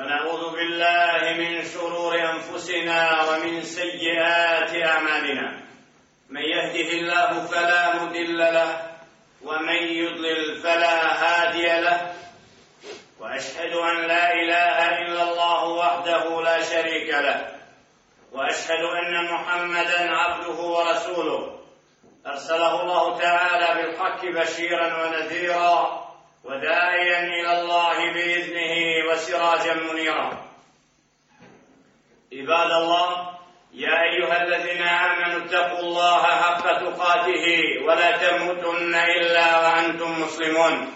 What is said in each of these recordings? ونعوذ بالله من شرور أنفسنا ومن سيئات أعمالنا من يهده الله فلا مضل له ومن يضلل فلا هادي له وأشهد أن لا إله إلا الله وحده لا شريك له وأشهد أن محمدا عبده ورسوله أرسله الله تعالى بالحق بشيرا ونذيرا وداعيا الى الله باذنه وسراجا منيرا عباد الله يا ايها الذين امنوا اتقوا الله حق تقاته ولا تموتن الا وانتم مسلمون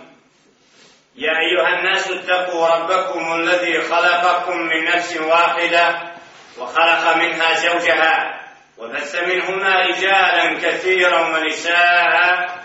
يا ايها الناس اتقوا ربكم الذي خلقكم من نفس واحده وخلق منها زوجها وبث منهما رجالا كثيرا ونساء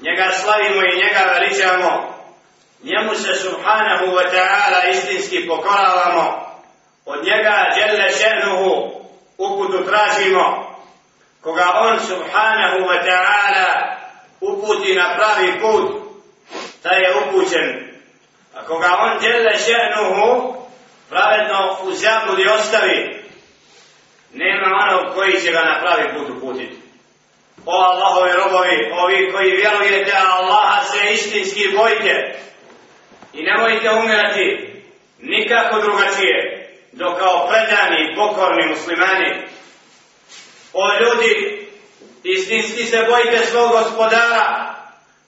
njega slavimo i njega veličamo, njemu se subhanahu wa ta'ala istinski pokoravamo, od njega djelle šehnuhu uputu tražimo, koga on subhanahu wa ta'ala uputi na pravi put, ta je upućen. A koga on djelle šehnuhu pravedno u zemlju ostavi, nema onog koji će ga na pravi put uputiti. O Allahovi robovi, ovi koji vjerujete Allaha se istinski bojite i nemojte umirati nikako drugačije dok kao predani pokorni muslimani. O ljudi, istinski se bojite svog gospodara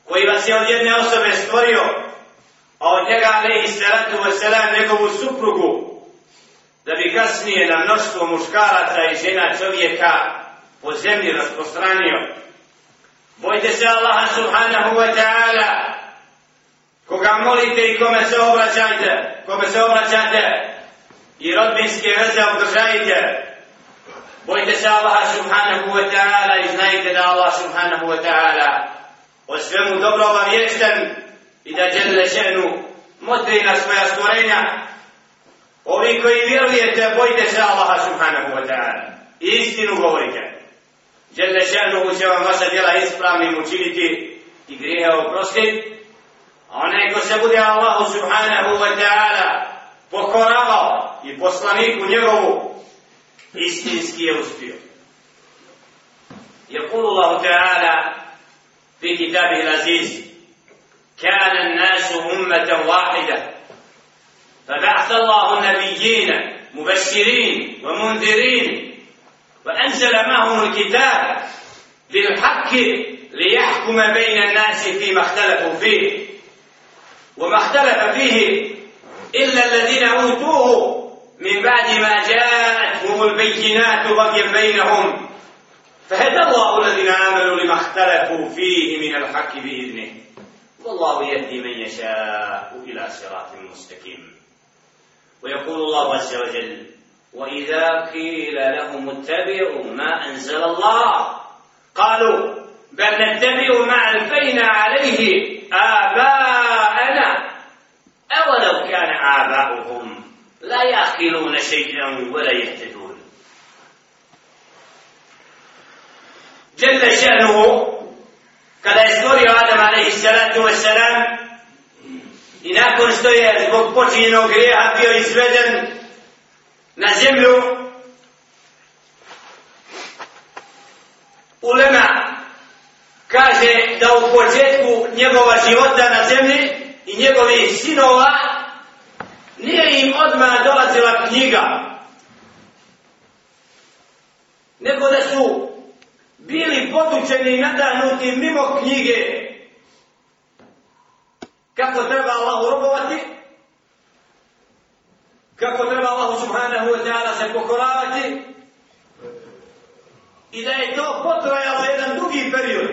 koji vas je od jedne osobe stvorio, a od njega ne istaratu vesela njegovu suprugu, da bi kasnije na mnoštvo muškaraca i žena čovjeka po zemlji rasprostranio. Bojte se Allaha subhanahu wa ta'ala. Koga molite i kome se obraćate, kome se obraćate i rodbinske veze održajte. Bojte se Allaha subhanahu wa ta'ala i znajte da Allah subhanahu wa ta'ala o svemu dobro obavješten i da žele ženu motri na svoja stvorenja. Ovi koji vjerujete, bojte se Allaha subhanahu wa ta'ala. Istinu govorite. Žele še'nuhu će vam vaša djela ispravnim učiniti i grijehe oprostiti, a onaj ko se bude Allahu subhanahu wa ta'ala pokoravao i poslaniku njegovu, istinski je uspio. يقول الله تعالى في كتابه العزيز كان الناس أمة واحدة فبعث الله النبيين مبشرين ومنذرين وأنزل معهم الكتاب بالحق ليحكم بين الناس فيما اختلفوا فيه وما اختلف فيه إلا الذين أوتوه من بعد ما جاءتهم البينات بغيا بينهم فهدى الله الذين آمنوا لما اختلفوا فيه من الحق بإذنه والله يهدي من يشاء إلى صراط مستقيم ويقول الله عز وجل وإذا قيل لهم اتبعوا ما أنزل الله قالوا بل نتبع ما ألفينا عليه آباءنا أولو كان آباؤهم لا يأكلون شيئا ولا يهتدون جل شأنه kada je stvorio Adam alaihi salatu wasalam i nakon što je zbog počinjenog grijeha bio izveden na zemlju Ulema kaže da u početku njegova života na zemlji i njegovih sinova nije im odmah dolazila knjiga nego da su bili potučeni i nadahnuti mimo knjige kako treba Allahu robovati kako treba Allahu subhanahu wa ta'ala se pokoravati i da je to potrajao za jedan drugi period.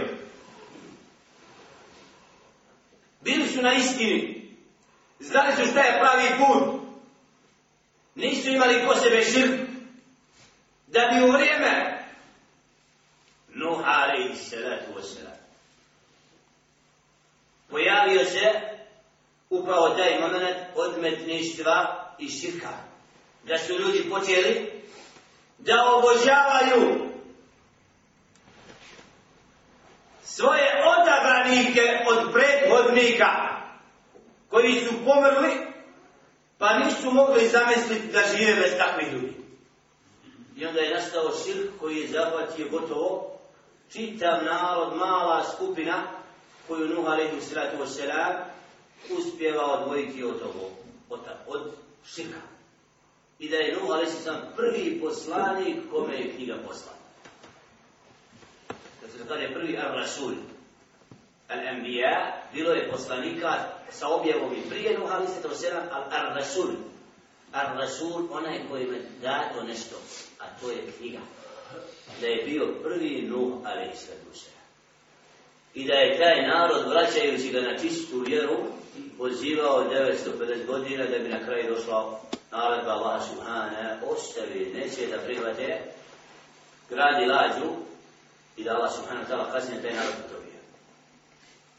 Bili su na istini. Znali su šta je pravi put. Nisu imali ko sebe širk. Da bi u vrijeme Nuh alaihi salatu wa pojavio se upravo taj moment odmetništva i širka. Da su ljudi počeli da obožavaju svoje odabranike od prethodnika koji su pomrli pa nisu mogli zamisliti da žive bez takvih ljudi. I onda je nastao širk koji je zahvatio gotovo čitav narod, mala skupina koju Nuh alaihi sratu wa uspjeva odvojiti od ovog, od, od, od širka. I da je Nuh a.s. prvi poslanik kome je knjiga poslana. Kad se kada je prvi Ar-Rasul, Al-Anbiya, bilo je poslanika sa objavom i prije Nuh a.s. Ar-Rasul. Ar-Rasul, onaj koji me da to nešto, a to je knjiga. Da je bio prvi Nuh a.s. I da je taj narod vraćajući ga na čistu vjeru, pozivao 950 godina da bi na kraju došla naredba Allah Subhane ostavi, neće da prihvate gradi lađu i da Allah Subhane tala kasnije taj narod utopio.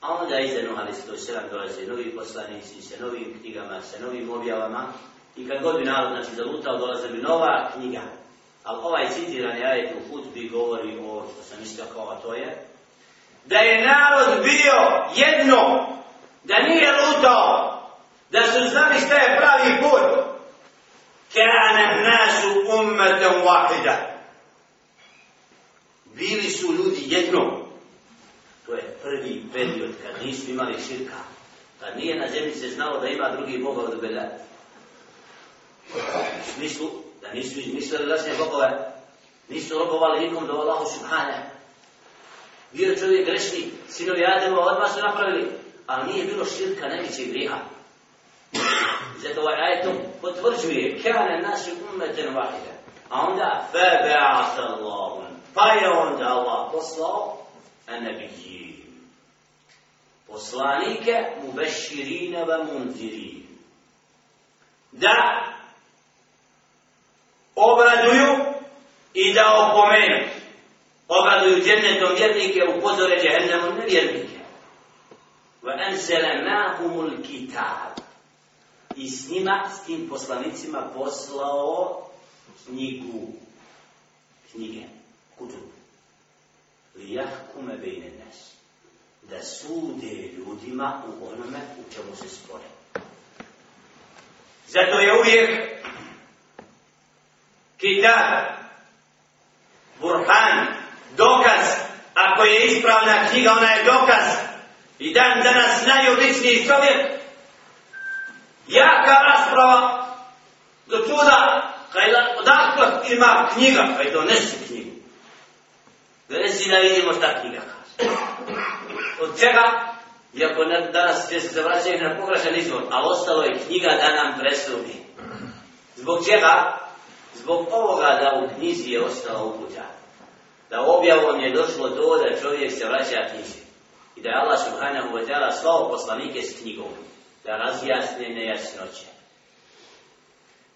A onda iza Nuh Ali Sato Selam dolaze novi poslanici sa novim knjigama, sa novim objavama i kad god bi narod znači zalutao dolaze bi nova knjiga. Ali ovaj citirani ajet u hutbi govori o što sam istakao, a to je da je narod bio jedno da nije lutao, da su znali šta je pravi put, kana nasu ummetan wahida. Bili su ljudi jedno. To je prvi period kad nisu imali širka. Kad pa nije na zemlji se znalo da ima drugi boga od Bela. U smislu da nisu izmislili lasne bogove. Nisu robovali nikom do Allahu subhanahu. Bio čovjek grešni, sinovi Adamova odmah su napravili ali nije bilo širka najveće griha. Zato ovaj ajetom potvrđuje kane naši umeten vahide. A onda febe'at Allahum. Pa je onda Allah poslao anabijin. Poslanike mu veširine ve mundiri. Da obraduju i da opomenu. Obraduju djetetom vjernike, upozore džehennemom nevjernike. وَأَنْزَلَنَاهُمُ الْكِتَابِ I s njima, s tim poslanicima poslao knjigu, knjige, kutubu. لِيَحْكُمَ بَيْنَ النَّاسِ da sude ljudima u onome u čemu se spore. Zato je uvijek kitab, burhan, dokaz. Ako je ispravna knjiga, ona je dokaz. I dan danas najobičniji čovjek, jaka rasprava do čuda, kaj da odakle ima knjiga, kaj donesi knjigu. Donesi da vidimo šta knjiga kaže. Od čega? Iako ne, danas će se vraćati na pogrešan izvor, a ostalo je knjiga da nam presudi. Zbog čega? Zbog ovoga da u knjizi je ostala uputa. Da objavom je došlo to da čovjek se vraća knjizi i da je Allah subhanahu wa ta'ala slao poslanike s knjigom da razjasne nejasnoće.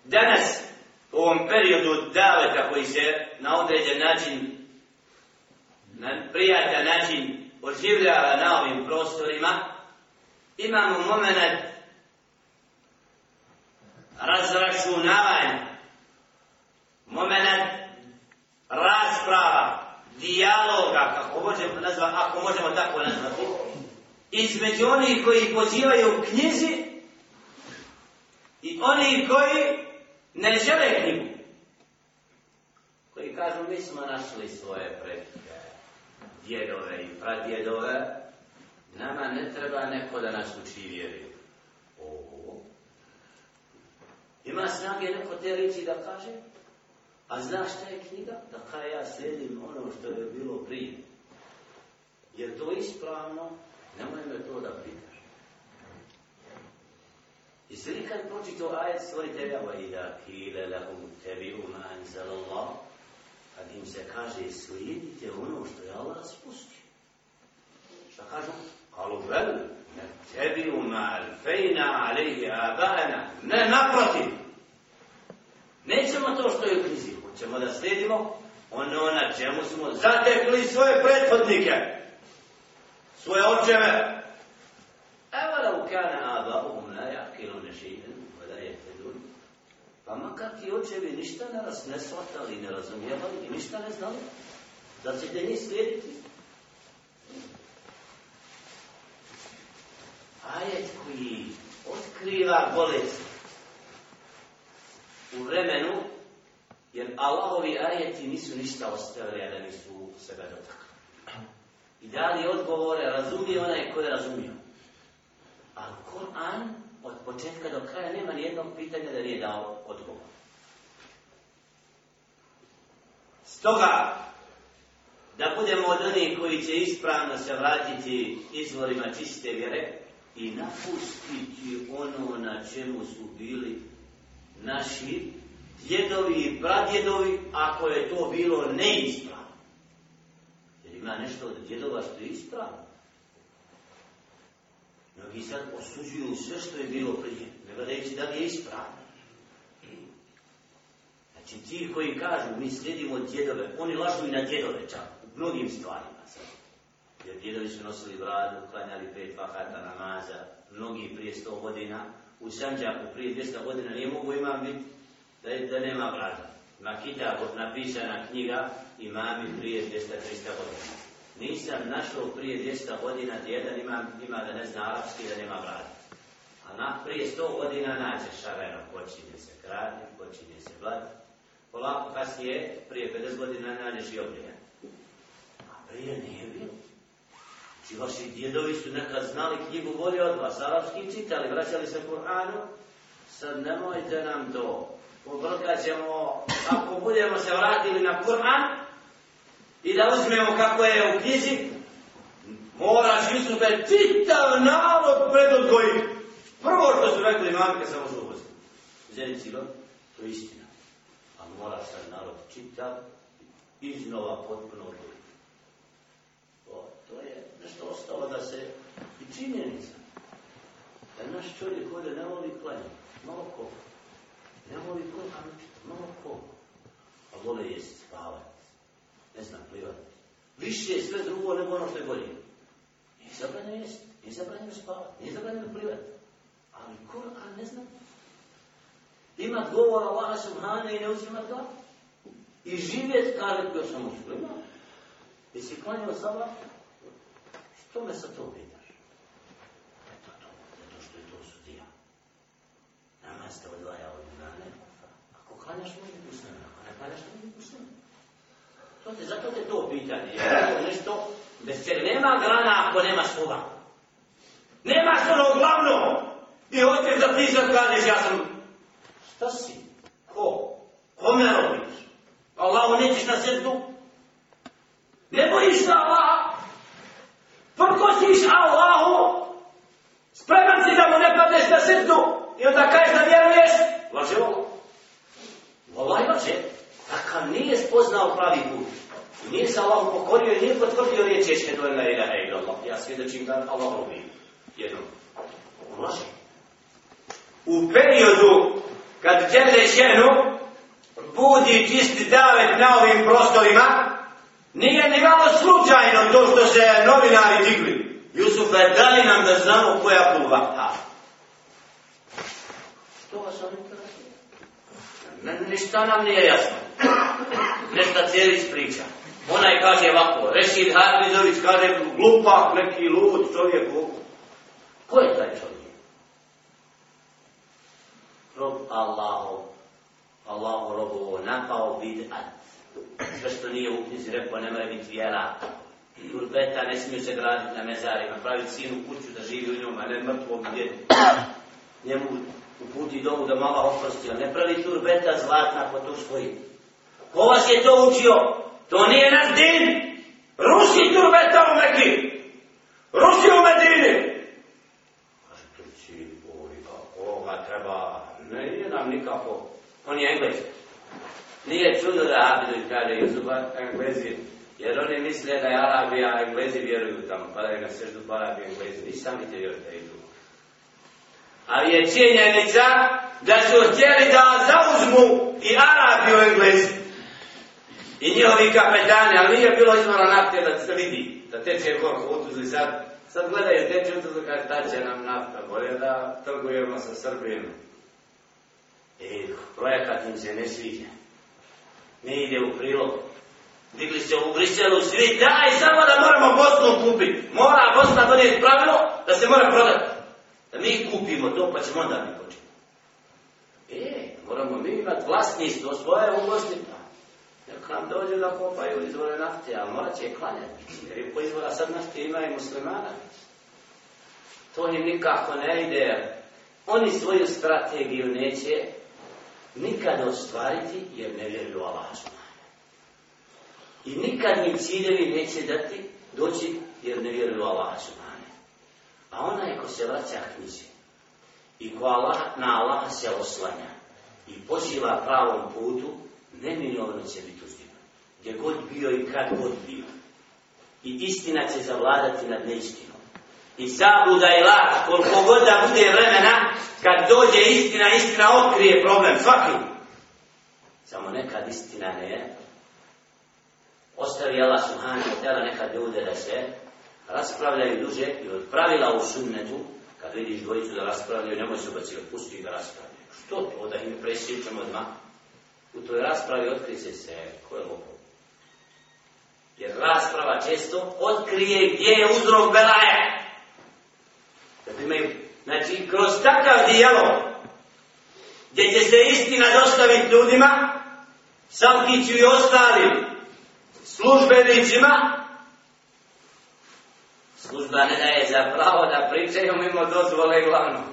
Danas, u ovom periodu daleka koji se na određen način, na prijatelj način oživljava na ovim prostorima, imamo moment razračunavanja, moment rasprava, dijaloga, kako možemo nazva, ako možemo tako nazvati, između onih koji pozivaju u knjizi i oni koji ne žele knjigu. Koji kažu, mi smo našli svoje predike, djedove i pradjedove, nama ne treba neko da nas uči vjeri. Ima snage neko te reći da kaže, A znaš šta je knjiga? Da kada ja slijedim ono što je bilo prije. Je to ispravno? Nemoj me to da pitaš. I se li kad proči to ajet stvoritelja wa ida kile lahum tebi uma anzalallah kad im se kaže slijedite ono što je Allah spustio. Šta kažu? Kalu vel, ne tebi uma alfejna alihi abana, ne naprotiv. Nećemo to što je prizivo ćemo da slijedimo ono na čemu smo zatekli svoje prethodnike, svoje očeve. Evo da ukane Aba um la jakilu nešiden, vada pa je te ljudi. Pa makar ti očevi ništa ne raz ne shvatali, ne razumijevali i ništa ne znali, da ćete njih slijediti. Ajet koji otkriva bolest nisu ništa ostavili, a da nisu sebe dotakli. I dali odgovore, razumije onaj koji je razumio. A Koran od početka do kraja nema ni jednog pitanja da nije dao odgovor. Stoga, da budemo od onih koji će ispravno se vratiti izvorima čiste vjere i napustiti ono na čemu su bili naši djedovi i pradjedovi, ako je to bilo neispravno. Jer ima nešto od djedova što je ispravno. Mnogi sad osuđuju sve što je bilo prije, ne gledajući da li je ispravno. Znači ti koji kažu, mi slijedimo djedove, oni lažu i na djedove čak, u mnogim stvarima sad. Jer djedovi su nosili vradu, klanjali pet vahata namaza, mnogi prije sto godina, u Sanđaku prije 200 godina nije mogu imam biti, da, je, da nema vlada. Ma kitab, napisana knjiga imami prije 200-300 godina. Nisam našao prije 200 godina da jedan ima, ima da ne zna arapski da nema vlada. A na, prije 100 godina nađe šareno, počinje se kradi, počinje se vlada. Polako kasnije, prije 50 godina nađeš i obrija. A prije nije bilo. Či vaši djedovi su nekad znali knjigu bolje od vas, arapski čitali, vraćali se Kur'anu, sad nemojte nam to, ubrka ćemo ako budemo se vratili na Kur'an i da uzmemo kako je u knjizi moraš mislim da je čitav narod pred odgojim prvo što su rekli imam kad sam ozio uvozio zeni cilo, to je istina a moraš taj narod čitav iznova potpuno odgojim to, to je nešto ostalo da se i činjenica da naš čovjek ovdje ne voli klanje malo koliko Ja volim Kur'an, malo ko. A pa vole jest, spavat, ne znam, plivat. Više je sve drugo nego ono što je bolje. Nije zabranjeno jest, nije zabranjeno spavat, nije zabranjeno plivat. Ali Kur'an, ne znam. Ima govor Allaha Subhane i ne uzima to. I živjet kare koje sam uslima. I si klanio sada, što me sa to pitaš? Eto to, zato što je to sudija. Namaz te odvajao klanja, ako klanjaš može biti usnan, ako ne klanjaš može biti usnan. To te, zato te to pitanje, je to nešto, jer nema grana ako nema slova. Nema slova glavno. I hoćeš da ti sad kažeš, ja sam... Šta si? Ko? Kome robiš? Allahu, nećeš na srdu? Ne bojiš se Allaha? Prkosiš Allahu? Spreman si da mu ne padeš na srdu? I onda kažeš da vjeruješ? Laže ovo? Valaj laže. Dakle, nije spoznao pravi put. I nije se Allahu pokorio i nije potvrdio riječ ješke do ena ila ila Allah. Ja svjedočim da Allah ovi jednom. On laže. U periodu kad džele ženu budi čisti davet na ovim prostorima, nije ni malo slučajno to što se novinari digli. Jusuf, dali nam da znamo koja pluva. Ha. Što vas ovdje kaže? ništa nam nije jasno. Nešta cijeli priča. Ona je kaže ovako, Rešid Harbizović kaže glupak, neki lud čovjek ovako. Ko je taj čovjek? Rob Allahov. Allahu robu ovo napao bid'at. Sve što nije u knjizi rekao ne mora biti vjera. Turbeta ne smiju se graditi na mezarima, praviti sinu kuću da živi u njom, a ne mrtvo gdje. Ne mogu uputi dovu da mama oprosti, a ne pravi turbeta zlatna po tu svoji. Ko vas je to učio? To nije naš din! Rusi turbeta u Mekli! Rusi u Medini! Kaže, tu si boli, pa koga treba? Ne, nije nam nikako. On je Englez. Nije čudo da Abdu i Kade Jezuba Englezi, jer oni misle da je Arabija, Englezi vjeruju tamo, pa da je na sreždu Arabija, Englezi, nisam i te vjeruju da idu. Ali je činjenica da su htjeli da zauzmu i Arabiju i Englezi. I njihovi kapetani, ali nije bilo izmara nafte da se vidi, da teče kor hodu za sad. Sad gledaju, teče hodu za kada će nam nafta, bolje da trgujemo sa Srbijom. I e, projekat im se ne sviđa. Ne ide u prilog. Digli se u Briselu, svi daj, samo da moramo Bosnu kupiti. Mora Bosna donijeti pravilo da se mora prodati. Da mi kupimo to, pa ćemo onda mi početi. E, moramo mi imati vlasnistvo svoje u gostima. Jer kam dođe da kopaju izvore nafte, a morat će je klanjati. Jer po izvora sad nafte ima i muslimana. To njim nikako ne ide. Oni svoju strategiju neće nikada ostvariti jer ne vjeruju u Allah. I nikad mi ciljevi neće dati doći jer ne vjeruju u Allah. A onaj ko se vraća knjizi i ko Allah, na Allaha se oslanja i poziva pravom putu, neminovno će biti uzdivan. Gdje god bio i kad god bio. I istina će zavladati nad neistinom. I zabuda i laž, koliko god da bude vremena, kad dođe istina, istina otkrije problem, svaki. Samo nekad istina ne je. Ostavi Allah subhanahu wa ta'ala nekad ljude da se raspravljaju duže i od pravila u sunnetu, kad vidiš dvojicu da raspravljaju, nemoj se obaci opusti da raspravljaju. Što to da im presjećamo odmah? U toj raspravi otkrije se ko je lopo. Jer rasprava često otkrije gdje je uzrok belaje. Da bi imaju, znači, kroz takav dijelo, gdje će se istina dostaviti ljudima, sam ti ću i ostalim službenicima, služba ne daje za pravo da pričaju mimo dozvole glavnog.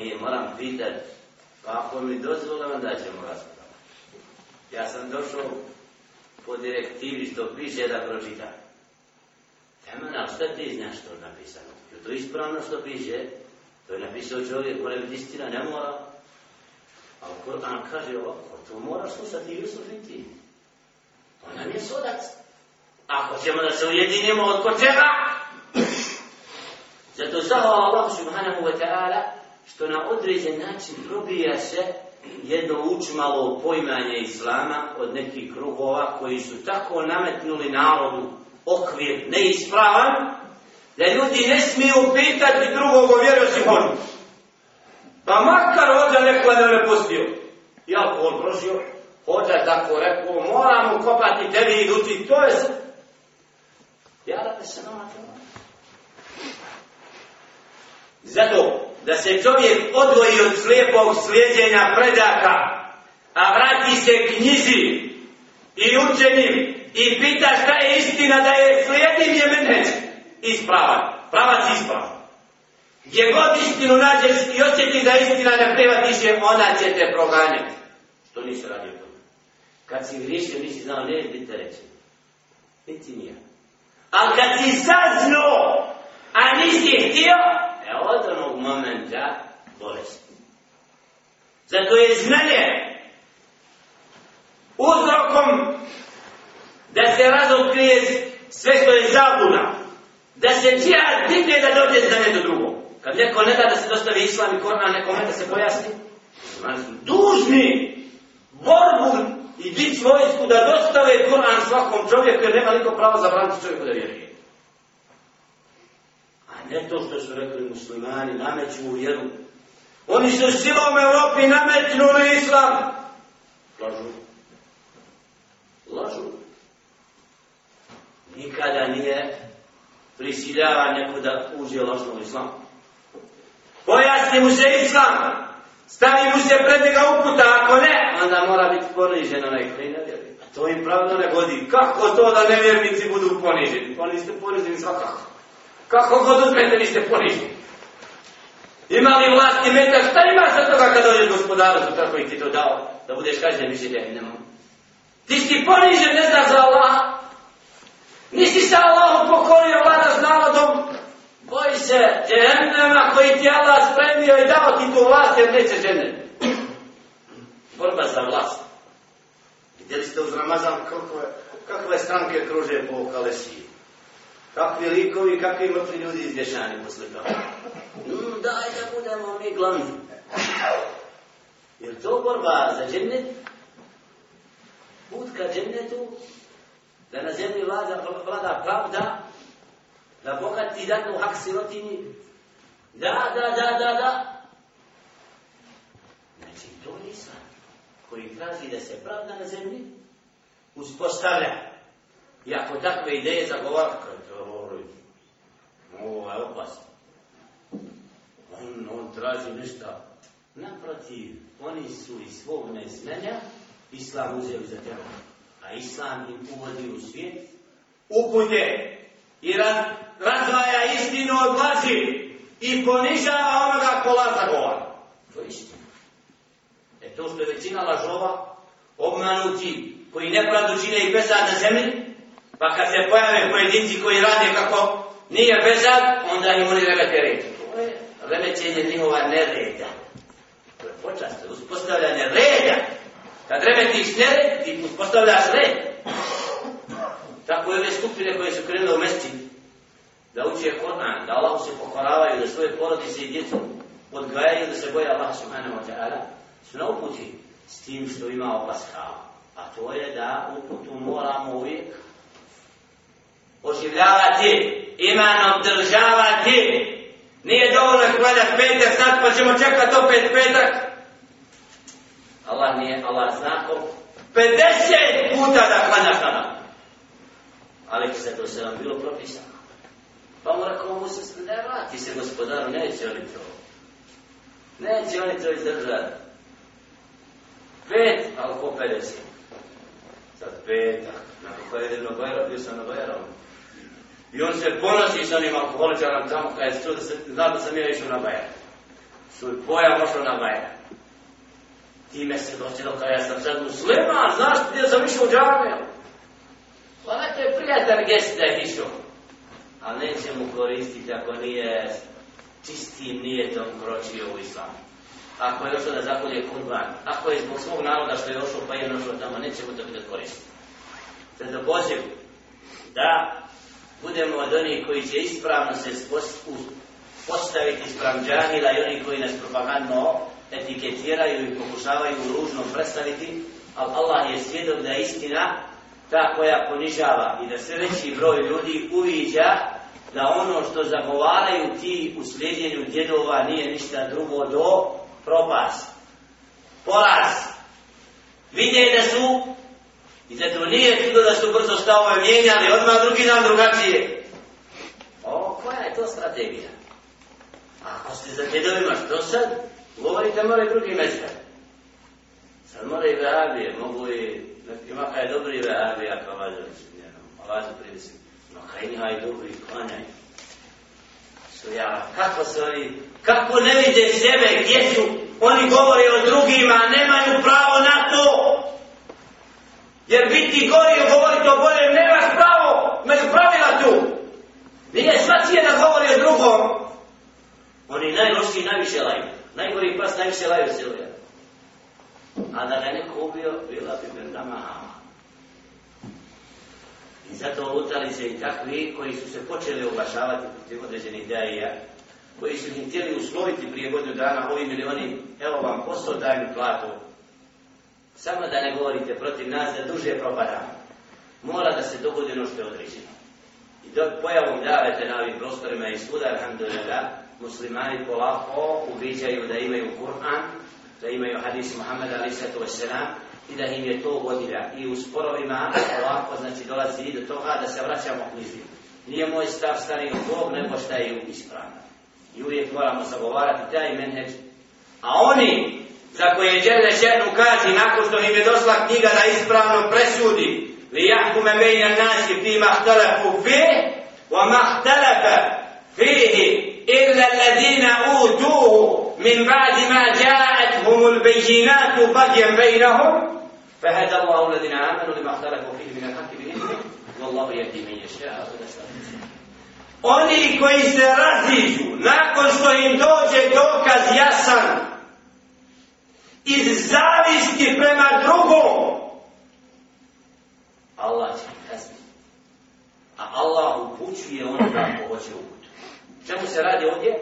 I e, moram pitati, pa ako mi dozvole, onda ćemo raspravati. Ja sam došao po direktivi što piše da pročitam. Tema na šta ti znaš što je napisano? Je to ispravno što piše? To je napisao čovjek, mora biti istina, ne mora. A Kur'an kaže ovako, to moraš slušati Jusuf i ti. On nam je sodac. Ako ćemo da se ujedinimo od početka, zato zahva Allah subhanahu wa ta'ala, što na određen način probija se jedno učmalo pojmanje Islama od nekih krugova koji su tako nametnuli narodu okvir neispravan, da ljudi ne smiju pitati drugog o vjeru Simonu. Pa makar ođa neko da ne pustio. Iako on prošio, hođa tako rekao, moramo kopati tebi i ljudi, to je sve. Ja da se nama Zato da se čovjek odvoji od slijepog slijedjenja predaka, a vrati se knjizi i učenim i pita šta je istina da je slijedim je menheđ ispravan, pravac ispravan. Gdje god istinu nađeš i osjetiš da istina ne prevatiš je, ona će te proganjati. Što nisi radio tome? Kad si grišio, nisi znao, ne je biti reći. Niti nijak. Ali kad si saznao, a nisi htio, e od onog momenta bolesti. Zato je znanje uzrokom da se razokrije sve što je zabuna. Da se čija dipne da dođe znanje do drugog. Kad neko ne da da se dostavi islam i korna, neko ne da se pojasni. Dužni borbu i bit vojsku da dostave Kur'an svakom čovjeku jer nema niko prava zabraniti čovjeku da vjeruje. A ne to što su rekli muslimani, nameću mu vjeru. Oni su silom Evropi nametnuli islam. Lažu. Lažu. Nikada nije prisiljava neko da uđe lažno u islam. Pojasni mu se islam. Stavi mu se pred njega uputa, ako ne, onda mora biti ponižen onaj koji ne vjeruje. A to im pravno ne godi. Kako to da nevjernici budu poniženi? Pa niste poniženi svakako. Kako god uzmete, niste poniženi. Ima li vlast i metak? Šta ima sa toga kad dođeš gospodaru? Kako ih ti to dao? Da budeš kažen, više ne, ne mogu. Ti si ponižen, ne znaš za Allah. Nisi se Allahu pokorio vlada s narodom, Boj se džehennema koji ti Allah spremio i dao ti tu vlast jer neće žene. Borba za vlast. Vidjeli ste uz Ramazan kako je, kako je stranke kruže po Kalesiji. Kakvi likovi, kakvi mrtvi ljudi izdješani po slikama. Mm, daj da budemo mi glavni. Jer to borba za džennet? Put ka džennetu, da na zemlji vlada, vlada pravda, da bogat ti dadne u hak sirotini, da, da, da, da, da. Znači, to je islam koji traži da se pravda na zemlji uspostavlja. I ako takve ideje zagovara, kao to ovo ovo je opasno. On, on traži ništa. Naprotiv, oni su iz svog neznanja islam uzeli za terorom. A islam im uvodi u svijet, upunje i radi razvaja istinu od laži i ponižava onoga ko laza gova. To je istina. E to što je većina lažova, obmanuti, koji nepravdu čine i pesa na zemlji, pa kad se pojave pojedinci koji rade kako nije bezad, onda im oni remete reći. To je remećenje njihova nereda. To je počast, uspostavljanje reda. Kad remetiš nered, ti uspostavljaš red. Tako je ove skupine koje su krenule u mestinu da uđe kod nas, da Allah se pokoravaju, da svoje porodice i djecu odgajaju da se boja Allah subhanahu wa ta'ala, su na uputi s tim što ima opaska. A to je da uputu moramo uvijek oživljavati, imanom državati. Nije dovoljno gledati petak sad pa ćemo čekati opet petak. Allah nije Allah znako. 50 puta da klanjaš na nam. Ali se to se nam bilo propisano. Pa mu rekao mu se sve, ne vrati se gospodaru, neće oni to. Neće oni to izdržati. Pet, a oko 50. Sad petak, na kako je jedno bojero, bio sam na bojero. I on se ponosi s onim alkoholičanom tamo, kada je čuo da se, zna da sam ja išao na bajer. Svoj poja mošao na bajer. Time se dosjelo kada ja sam sad musliman, znaš ti da sam išao u džavu? Pa neke prijatelj gdje si da je išao? ali neće mu koristiti ako nije čistim nijetom kročio u islam. Ako je došao da zakolje kurban, ako je zbog svog naroda što je došao pa je došao tamo, neće mu to biti koristiti. Zato poziv da budemo od onih koji će ispravno se postaviti ispram džahila i oni koji nas propagandno etiketiraju i pokušavaju ružno predstaviti, ali Allah je svjedom da je istina ta koja ponižava i da sve veći broj ljudi uviđa da ono što zagovaraju ti u sljedjenju djedova nije ništa drugo do propast. Poraz. Vidje da su i da to nije čudo da su brzo stavove mijenjali, odmah drugi dan drugačije. O, koja je to strategija? A ako ste za djedovima što sad? Govorite more drugi mezar. Sad more i vehabije, mogu i... Ima kaj dobri vehabija, kao vađa, mislim, jedno. A vađa, prije, No, kaj ima i dobro i klanjaj. Suja, kako se oni, kako ne vide sebe, gdje su, oni govore o drugima, nemaju pravo na to. Jer biti gori i govoriti o bolje, nemaš pravo, imaš pravila tu. Nije sva cijena govori o drugom. Oni najloši najviše laju. Najgori pas najviše laju se A da ne neko ubio, bila bi mrda mahama. I zato lutali se i takvi koji su se počeli oglašavati protiv određenih ideja, koji su im htjeli usloviti prije godinu dana ovim ili onim, evo vam posao, daj mi platu. Samo da ne govorite protiv nas, da duže propadamo. Mora da se dogodi ono što je određeno. I dok pojavom davete na ovim prostorima i svuda, alhamdulillah, muslimani polako uviđaju da imaju Kur'an, da imaju hadis Muhammed, ali sato vas i da im je to vodilja. I u sporovima ovako znači dolazi i do toga da se vraćamo knjizi. Nije moj stav stari u Bog, nego šta je ispravno. I uvijek moramo zagovarati taj menheđ. A oni za koje je žele ženu kazi nakon što im je došla knjiga da ispravno presudi li jahkume menja nasi fi mahtalafu fi wa mahtalafa fihi illa ladina utuhu min ba'di ma ja'at humul bejinatu bagjem bejnahum فهدى الله الذين امنوا لما اختلفوا فيه من الحق باذنه والله يهدي من يشاء Oni koji se raziđu nakon što im dođe dokaz jasan iz zavisti prema drugom Allah će kazni. A Allah upućuje onoga ko hoće uput. Čemu se radi ovdje?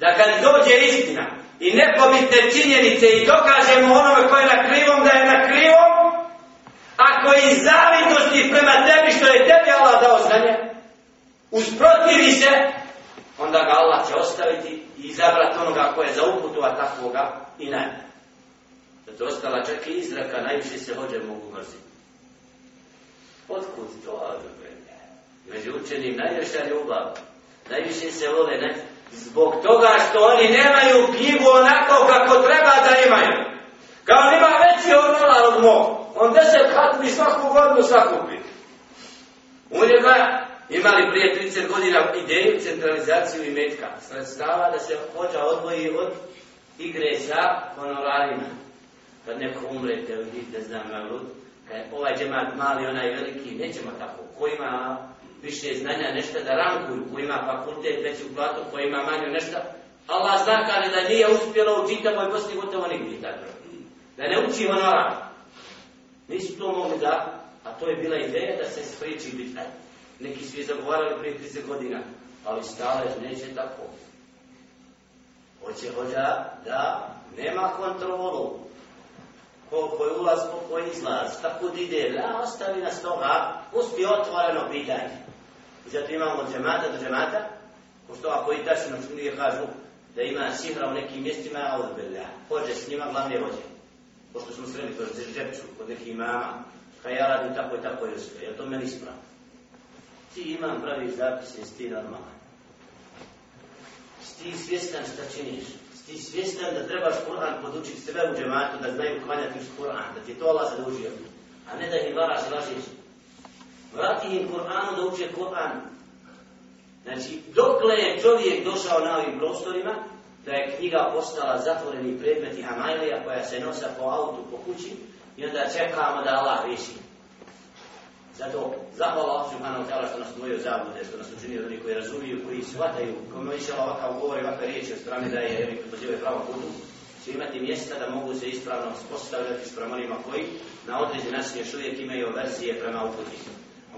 Da kad dođe istina, i nepobitne činjenice i dokažemo onome koje je na krivom da je na krivom, ako je iz zavidnosti prema tebi što je tebi Allah dao znanje, usprotivi se, onda ga Allah će ostaviti i izabrati onoga koje je za uputova takvoga i ne. Zato ostala čak i izraka, najviše se hođe mogu mrziti. Otkud to odobrenje? Među učenim najviše ljubav, najviše se vole, najviše Zbog toga što oni nemaju knjigu onako kako treba da imaju. Kao on ima veći ornalar od mog. On deset kad bi svaku godinu sakupi. U njega imali prije 30 godina ideju centralizaciju i metka. Sredstava da se hođa odvoji od igre sa honorarima. Kad neko umre, te vidite, znam, malo, kad je ovaj džemat mali, onaj veliki, nećemo tako. Ko ima više znanja nešto da rankuju, ko ima fakultet, veći uplatu, ko ima manju nešto. Allah zna kada da nije uspjelo u čitavoj Bosni gotovo nigdje tako. Da ne uči ono rank. Nisu to mogli da, a to je bila ideja da se spriči biti. E, neki su je zagovarali prije 30 godina, ali stale neće tako. Hoće hođa da nema kontrolu. Koliko je ulaz, koliko je izlaz, kako ide, da ostavi nas toga, uspije otvoreno pitanje. I zato imamo džemata do džemata, pošto ako i tačno ljudi kažu da ima sihra u nekim mjestima, a od Bela, hođe s njima glavne vođe. Pošto smo sreli kod Žepču, kod nekih imama, kaj ja radim tako i tako i sve, jer to meni ispravo. Ti imam pravi zapis iz ti normalan. Ti svjestan šta činiš, ti svjestan da trebaš Kur'an podučiti sebe u džematu, da znaju kvaljati uz Kur'an, da ti to Allah zadužio, a ne da ih varaš i lažiš. Vrati im Kur'anu da uče Kur'an. Znači, dokle je čovjek došao na ovim prostorima, da je knjiga postala zatvoreni predmet i hamajlija koja se nosa po autu, po kući, i onda čekamo da Allah riješi. Zato, zahvala Allah subhanahu ta'ala što nas mojio zabude, što nas učinio oni koji razumiju, koji shvataju, koji mi išela ovakav govor i ovakve riječi od strane da je, jer mi pozivaju pravo kudu, će imati mjesta da mogu se ispravno spostavljati s onima koji na određen nas još uvijek imaju verzije prema uputnicima.